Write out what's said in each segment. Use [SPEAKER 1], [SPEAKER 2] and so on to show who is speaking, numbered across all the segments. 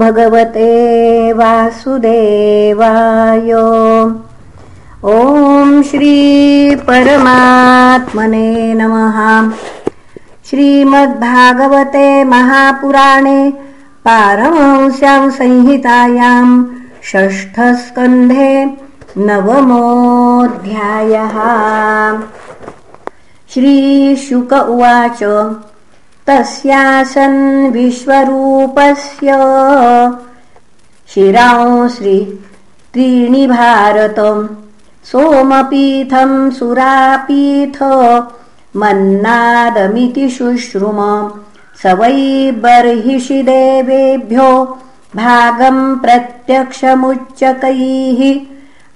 [SPEAKER 1] भगवते वासुदेवाय। ॐ श्रीपरमात्मने नमः। श्रीमद्भागवते महापुराणे पारमंस्यां संहितायां षष्ठस्कन्धे नवमोऽध्यायः। श्रीशुक उवाच तस्यासन् विश्वरूपस्य। शिरांश्री त्रीणि भारतम् सोमपीठम् सुरापीठ मन्नादमिति शुश्रुम। स वै बर्हिषि देवेभ्यो भागम् प्रत्यक्षमुच्चकैः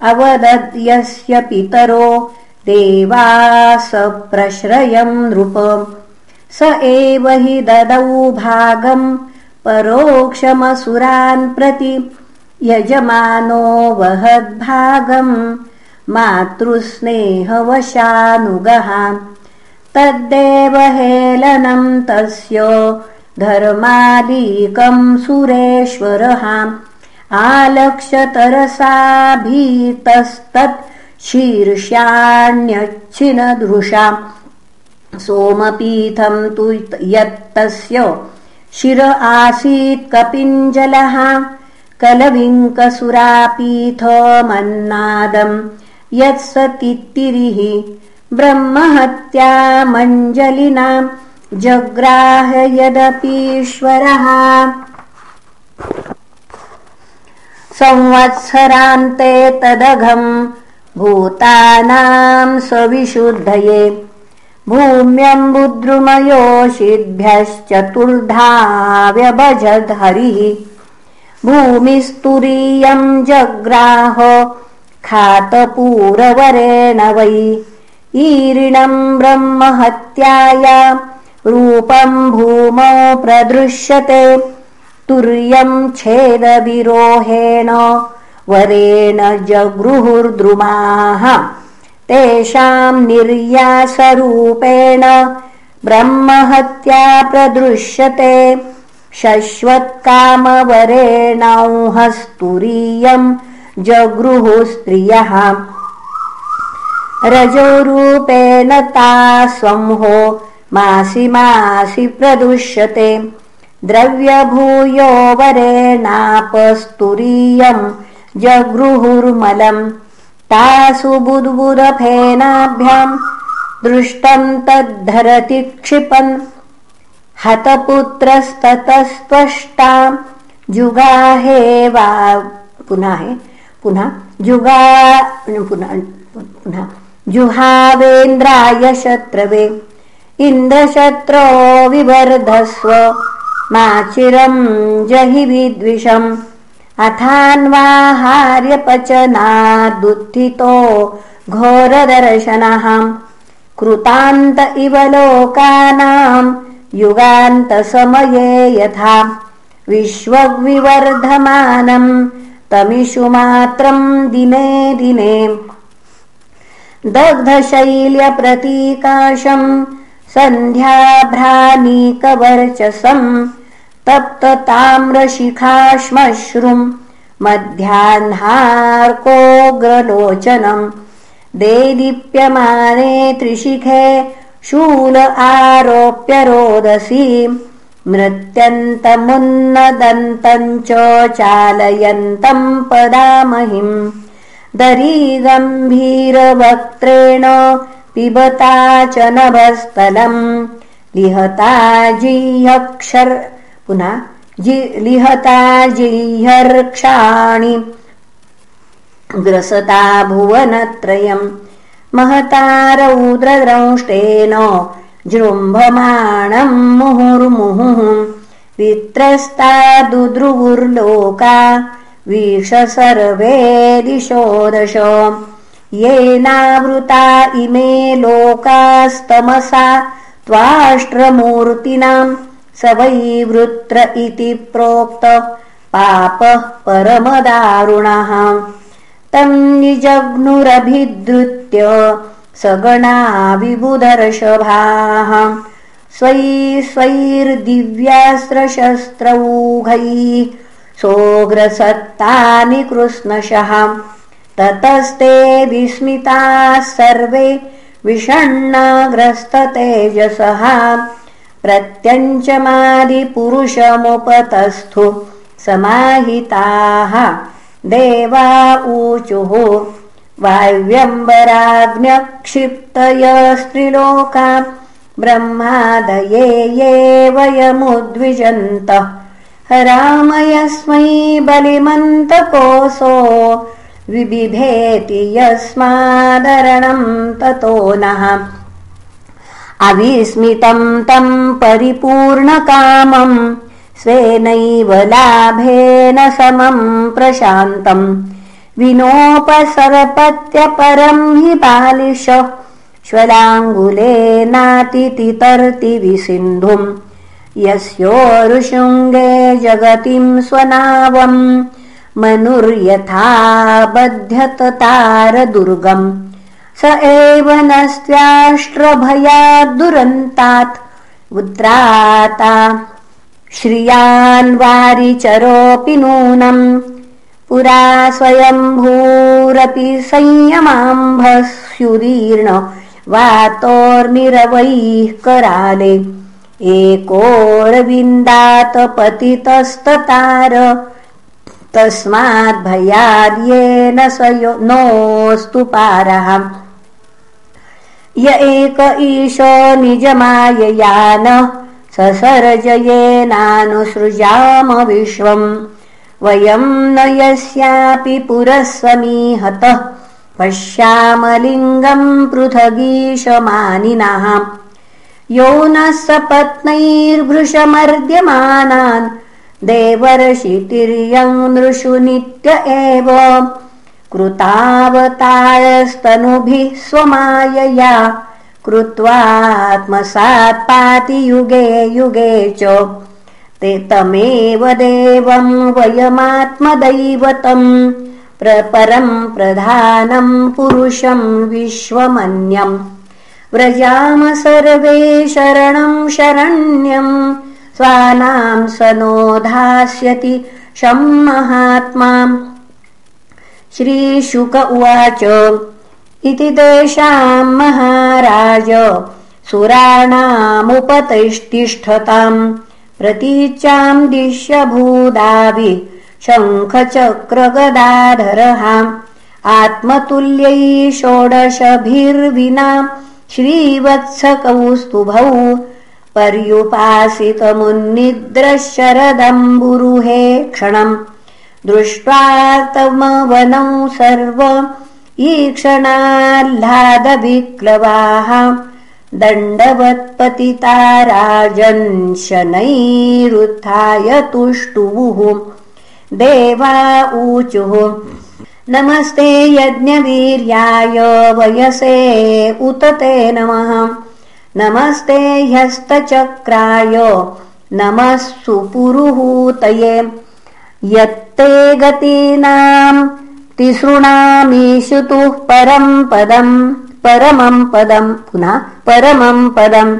[SPEAKER 1] अवदद्यस्य पितरो देवास प्रश्रयम् नृप स एव हि ददौ भागम् परोक्षमसुरान् प्रति यजमानो वहद्भागम् मातृस्नेहवशानुगः। तद्देव हेलनम् तस्य धर्मादिकम् सुरेश्वरः। आलक्ष्यतरसाभीतस्तत् शीर्ष्याण्यच्छिनदृशा सोमपीठम् तु यत्तस्य। शिर आसीत् कपिञ्जलः कलविङ्कसुरापीठमन्नादम् यत्स तित्तिरिः ब्रह्महत्यामञ्जलिनाम् जग्राह यदपीश्वरः संवत्सरान्ते तदघम् भूतानाम् स्वविशुद्धये हरिः। भूमिस्तुरीयम् जग्राह खातपूरवरेण वै। ईरिणम् ब्रह्महत्याया रूपम् भूमौ प्रदृश्यते। तुर्यम् छेदविरोहेण वरेण जगृहुर्द्रुमाः तेषाम् निर्यासरूपेण ब्रह्महत्या प्रदृश्यते। शश्वत्कामवरेणांहस्तुरीयम् जगृहुस्त्रियः रजोरूपेण तासंहो मासि मासि प्रदुष्यते द्रव्यभूयो वरेणापस्तुरीयम् जगृहुर्मलम् तासु बुद्बुदफेनाभ्याम् दृष्टम् तद्धरति क्षिपन्। हतपुत्रस्ततस्त्वष्टा जुगाहे वा पुनः पुनः जुगा पुनः पुनः जुहावेन्द्राय शत्रवे इन्द्रशत्रो विवर्धस्व माचिरम् जहि विद्विषम् अथान्वाहार्यपचनादुत्थितो घोरदर्शनः कृतान्त इव लोकानाम् युगान्तसमये यथा। विश्वविवर्धमानम् तमिषु मात्रम् दिने दिने। दग्धशैल्यप्रतीकाशम् सन्ध्याभ्रानीकवर्चसम् तप्तताम्रशिखाश्मश्रुम् मध्याह्नार्कोग्रलोचनम् देदीप्यमाने त्रिशिखे शूल आरोप्य रोदसी मृत्यन्तमुन्नदन्तम् च चालयन्तम् पदामहिम् दरीगम्भीरवक्त्रेण पिबता च नभस्थलम् लिहता जिह्यक्षर पुनः लिहता जिह्यर्क्षाणि ग्रसता भुवनत्रयम् महता रौद्रद्रंष्टेन जृम्भमाणम् मुहुर्मुहुः। वित्रस्ता दुद्रुवुर्लोका वीक्ष सर्वे दिशो दश येनावृता इमे लोकास्तमसा त्वाष्ट्रमूर्तिनाम् स वै वृत्र इति प्रोक्त। पापः परमदारुणः। तम् निजग्नुरभिद्रुत्य सगणा विबुधर्षभाः स्वै स्वैर्दिव्यास्त्रशस्त्रौघैः सोऽग्रसत्तानि कृष्णशः। ततस्ते विस्मिताः सर्वे विषण्णाग्रस्ततेजसः प्रत्यञ्चमादिपुरुषमुपतस्थु। समाहिताः। देवा ऊचुः। वाव्यम्बराज्ञक्षिप्तयस्त्रिलोका ब्रह्मादये ये वयमुद्विजन्तः। रामयस्मै बलिमन्तकोऽसो। विबिभेति यस्मादरणम् ततो नः अविस्मितम् तम् परिपूर्णकामम् स्वेनैव लाभेन समम् प्रशान्तम् विनोपसरपत्यपरम् हि बालिश। श्वलाङ्गुलेनातितितर्ति विसिन्धुम् यस्योरुशृङ्गे जगतिम् स्वनावम्। मनुर्यथा बध्यततारदुर्गम् स एव नस्त्याष्ट्रभयाद्दुरन्तात्। उद्राता। श्रियान्वारिचरोऽपि नूनम्। पुरा स्वयम्भूरपि संयमाम्भस्युदीर्ण वातोर्निरवैः कराले। एकोरविन्दातपतितस्ततार। तस्माद्भयाद्येन स नोऽस्तु पारः य एक ईश निजमाययान ससर्जयेनानुसृजाम विश्वम्। वयम् न यस्यापि पुरस्वमीहतः पश्यामलिङ्गम् पृथगीशमानिनः। यो नः सपत्नैर्भृशमर्द्यमानान् देवर्षितिर्यम् नृषु नित्य एव कृतावतारस्तनुभिः स्वमायया कृत्वात्मसात्पाति युगे युगे च ते तमेव देवम् वयमात्मदैवतम् प्रपरम् प्रधानम् पुरुषम् विश्वमन्यम् व्रजाम सर्वे शरणम् शरण्यम् स्वानाम् स नो धास्यति शम् महात्मा श्रीशुक उवाच। इति तेषाम् महाराज। सुराणामुपतिष्ठताम् प्रतीच्याम् दिश्यभूदाभि। शङ्खचक्रगदाधरः आत्मतुल्यै षोडशभिर्विना। श्रीवत्सकौस्तुभौ। पर्युपासितमुन्निद्रशरदम्बुरुहे क्षणम् दृष्ट्वा तमवनौ सर्व ईक्षणाह्लादविक्लवाः। दण्डवत्पतिता राजन्शनैरुत्थाय तुष्टुवुः देवा ऊचुः। नमस्ते यज्ञवीर्याय वयसे उत ते नमः। नमस्ते ह्यस्तचक्राय नमः सुपुरुहूतये यत्ते गतीनाम् तिसृणामीशुतुः परम् पदम् परमम् पदम् पुनः परमम् पदम्।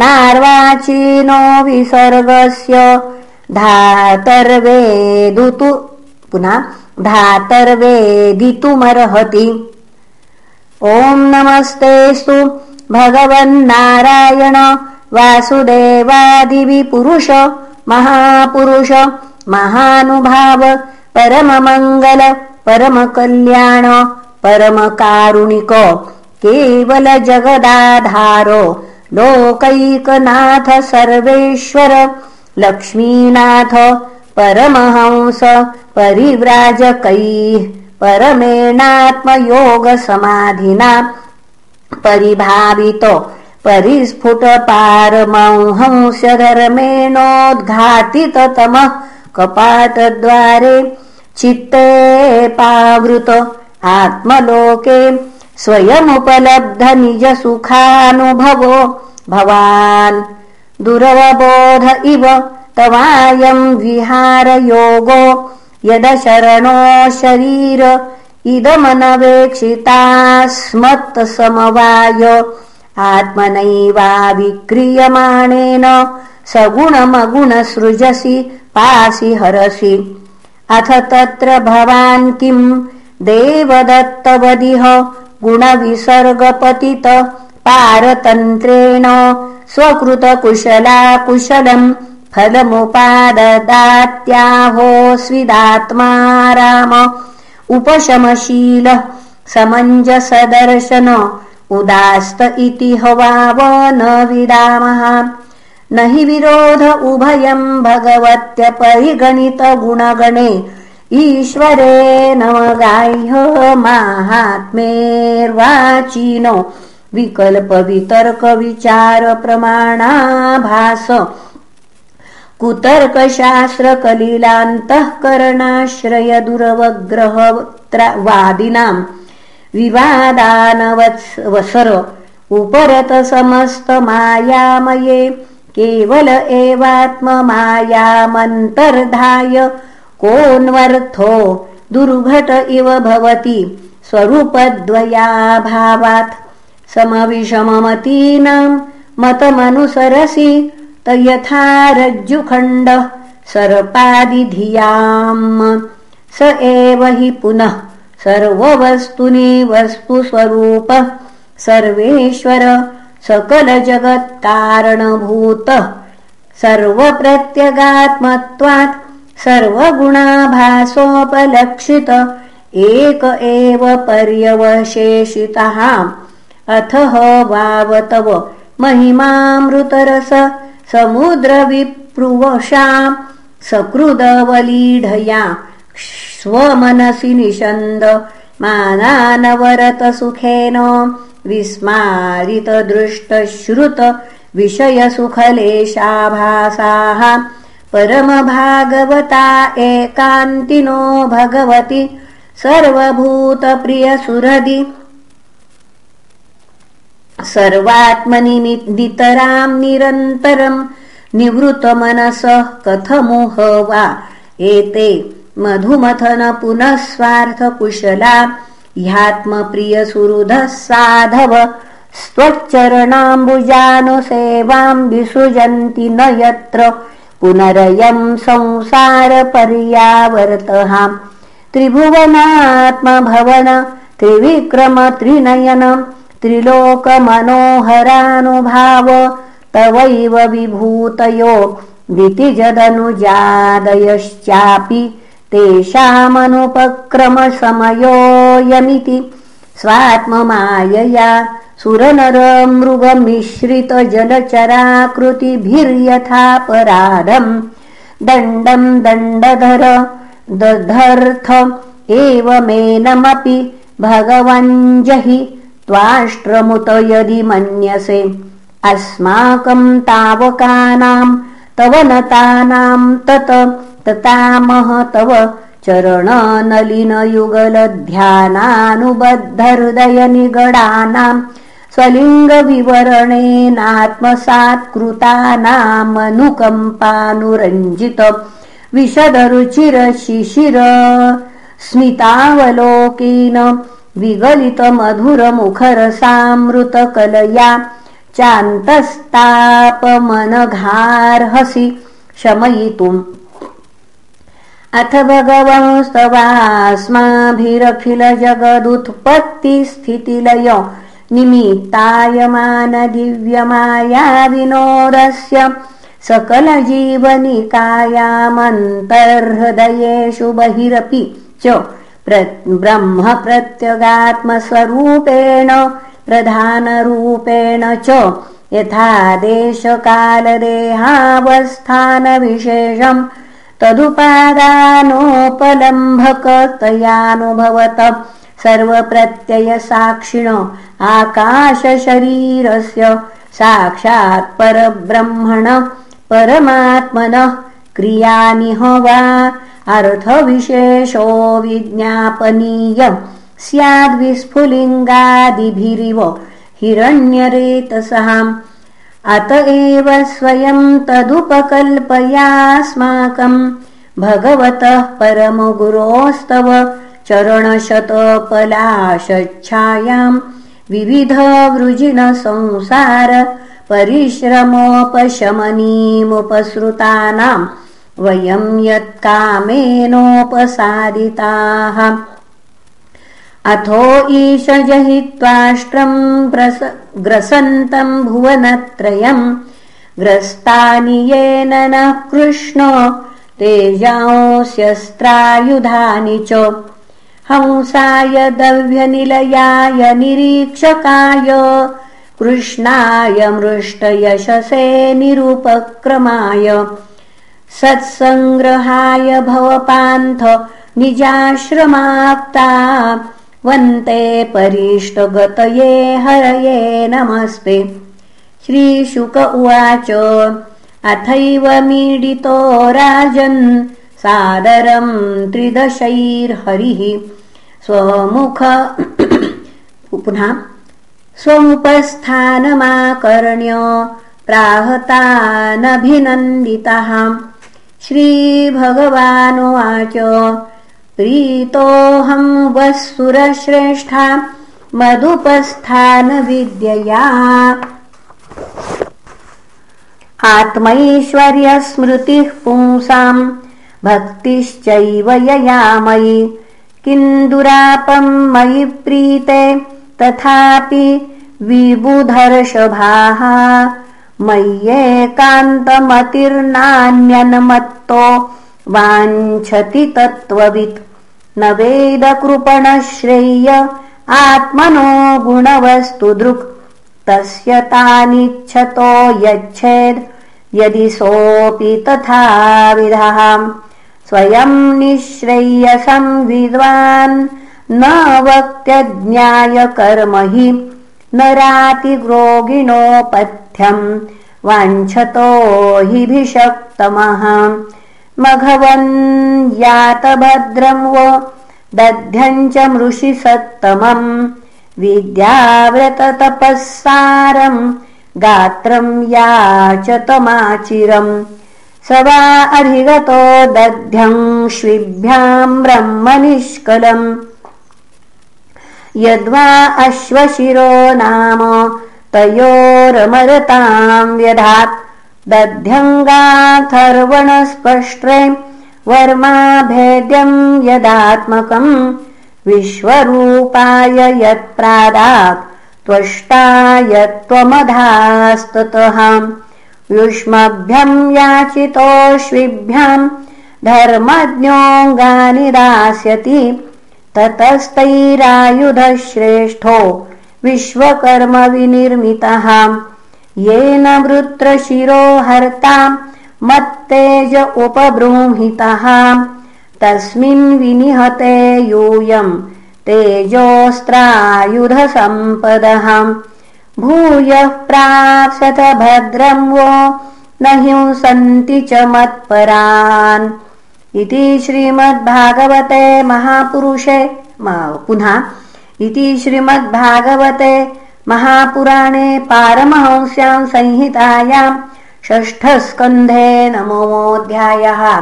[SPEAKER 1] नार्वाचीनो विसर्गस्य धातर्वेदुतु पुनः धातर्वेदितुमर्हति। ॐ नमस्तेस्तु भगवन्नारायण वासुदेवादिविपुरुष महापुरुष महानुभाव परममङ्गल परमकल्याण परमकारुणिक केवल जगदाधारो लोकैकनाथ सर्वेश्वर लक्ष्मीनाथ परमहंस परिव्राजकैः परमेणात्मयोगसमाधिना परिभावितो धर्मेणोद्घाटिततमः कपाटद्वारे चित्ते पावृत आत्मलोके स्वयमुपलब्ध निजसुखानुभवो भवान् दुरवबोध इव तवायम् विहारयोगो। यदशरणो शरीर इदमनवेक्षितास्मत्समवाय आत्मनैवाविक्रियमाणेन सगुणमगुणसृजसि पासि हरसि। अथ तत्र भवान् किम्? देवदत्तवदिह गुणविसर्गपतित पारतन्त्रेण स्वकृतकुशला कुशलम् फलमुपाददात्याहोऽस्विदात्मा राम उपशमशील समञ्जसदर्शन उदास्त इति हवाव न विदामः। न हि विरोध उभयम् भगवत्यपरिगणितगुणगणे ईश्वरे नमगाह्य माहात्मेर्वाचिनो विकल्पवितर्कविचारप्रमाणाभास दुरवग्रहवादिनाम् विवादानवत्सर उपरतसमस्तमायामये केवल एवात्ममायामन्तर्धाय कोऽन्वर्थो दुर्घट इव भवति स्वरूपद्वयाभावात् समविषममतीनाम् मतमनुसरसि तयथा रज्जुखण्डः सर्पादिधियाम् स एव हि पुनः सर्ववस्तुनि वस्तुस्वरूपः सर्वेश्वर सकलजगत्कारणभूतः सर्वप्रत्यगात्मत्वात् सर्वगुणाभासोपलक्षित एक एव पर्यवशेषितः। अथः वावतव महिमामृतरस समुद्रविप्रुवशाम् सकृदवलीढया स्वमनसि निषन्द मानानवरतसुखेन विस्मारितदृष्टश्रुत विषयसुखलेशाभासाः परमभागवता एकान्तिनो भगवति सर्वभूतप्रियसुरदि। सर्वात्मनिमिदितराम् निरन्तरम् निवृतमनसः कथमुह वा एते मधुमथन पुनः स्वार्थकुशला ह्यात्मप्रियसुहृदः साधव स्वच्चरणाम्बुजानुसेवाम् विसृजन्ति न यत्र पुनरयम् संसारपर्यावर्तः त्रिभुवनात्मभवन त्रिविक्रम त्रिनयन त्रिलोकमनोहरानुभाव तवैव विभूतयो वितिजदनुजादयश्चापि तेषामनुपक्रमसमयोऽयमिति स्वात्ममायया सुरनरमृगमिश्रितजलचराकृतिभिर्यथापराधम् दण्डम् दण्डधर दधर्थ एवमेनमपि भगवञ्जहि त्वाष्ट्रमुत यदि मन्यसे। अस्माकम् तावकानाम् तव तत ततामह तव चरणनलिनयुगलध्यानानुबद्धहृदयनिगडानाम् स्वलिङ्गविवरणेनात्मसात्कृतानामनुकम्पानुरञ्जित विशदरुचिरशिशिर स्मितावलोकेन विगलितमधुरमुखरसामृतकलया चान्तस्तापमनघार्हसि शमयितुम् अथ भगवंस्तवास्माभिरखिलजगदुत्पत्तिस्थितिलय निमित्तायमानदिव्यमाया विनोदस्य सकलजीवनिकायामन्तर्हृदयेषु बहिरपि च ब्रह्मप्रत्यगात्मस्वरूपेण प्रधानरूपेण च यथा देशकालदेहावस्थानविशेषम् तदुपादानोपलम्भकतयानुभवत सर्वप्रत्ययसाक्षिण आकाशशरीरस्य साक्षात् परब्रह्मण परमात्मनः क्रियानिह वा अर्थविशेषो विज्ञापनीय स्याद्विस्फुलिङ्गादिभिरिव हिरण्यरेतसहाम् अत एव स्वयं तदुपकल्पयास्माकम्। भगवतः परमगुरोस्तव चरणशतपलाशच्छायाम् विविधवृजिनसंसार परिश्रमोपशमनीमुपसृतानाम्। वयम् यत्कामेनोपसादिताः अथो ईश जहित्वाष्ट्रम् ग्रसन्तम् भुवनत्रयम्। ग्रस्तानि येन नः कृष्ण तेजांस्यस्त्रायुधानि च। हंसाय दव्यनिलयाय निरीक्षकाय कृष्णाय मृष्टयशसे निरुपक्रमाय। सत्सङ्ग्रहाय भवपान्थ निजाश्रमाप्ता वन्ते परिष्टगतये हरये नमस्ते। श्रीशुक उवाच अथैव मीडितो राजन् सादरम् त्रिदशैर्हरिः। स्वमुख पुनः स्वमुपस्थानमाकर्ण्य प्राहतानभिनन्दितः। श्रीभगवानुवाच प्रीतोऽहम् वः मदुपस्थानविद्यया। आत्मैश्वर्यस्मृतिः पुंसाम् भक्तिश्चैव ययामयि। किन्दुरापम् मयि प्रीते तथापि विबुधर्षभाः। मय्येकान्तमतिर्नान्यन्मत्तो वाञ्छति तत्त्ववित् न वेदकृपणश्रेय्य आत्मनो गुणवस्तु दृक्। तस्य तानिच्छतो यच्छेद् यदि सोऽपि तथाविधः स्वयम् निःश्रेयसम् विद्वान् न वक्त्यज्ञायकर्म हि नरातिग्रोगिणोपथ्यम् वाञ्छतो हि भिषक्तमः मघवन् यातभद्रम् वो दध्यम् च मृषि सत्तमम् विद्याव्रततपःसारम् गात्रम् याचतमाचिरम् स वा अधिगतो दध्यङ्श्विभ्याम् ब्रह्म निष्कलम् यद्वा अश्वशिरो नाम तयोरमरताम् व्यधात् दध्यङ्गाथर्वणस्पष्ट्रे वर्माभेद्यम् यदात्मकम् विश्वरूपाय यत्प्रादात् त्वष्टा यत्त्वमधास्ततः युष्मभ्यम् याचितोऽश्विभ्याम् धर्मज्ञोऽङ्गानि दास्यति ततस्तैरायुधश्रेष्ठो विश्वकर्मविनिर्मितः येन वृत्रशिरो हर्ता मत्तेज उपबृंहितः। तस्मिन् विनिहते यूयम् तेजोऽस्त्रायुधसम्पदः भूयः प्राप्स्यथ भद्रम् वो न हिंसन्ति च मत्परान्। इति श्रीमद्भागवते महापुरुषे पुनः इति श्रीमद्भागवते महापुराणे पारमहंस्याम् संहितायाम् षष्ठस्कन्धे नमोऽध्यायः।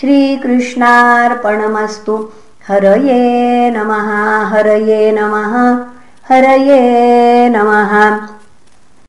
[SPEAKER 1] श्रीकृष्णार्पणमस्तु। हरये नमः हरये नमः हरये नमः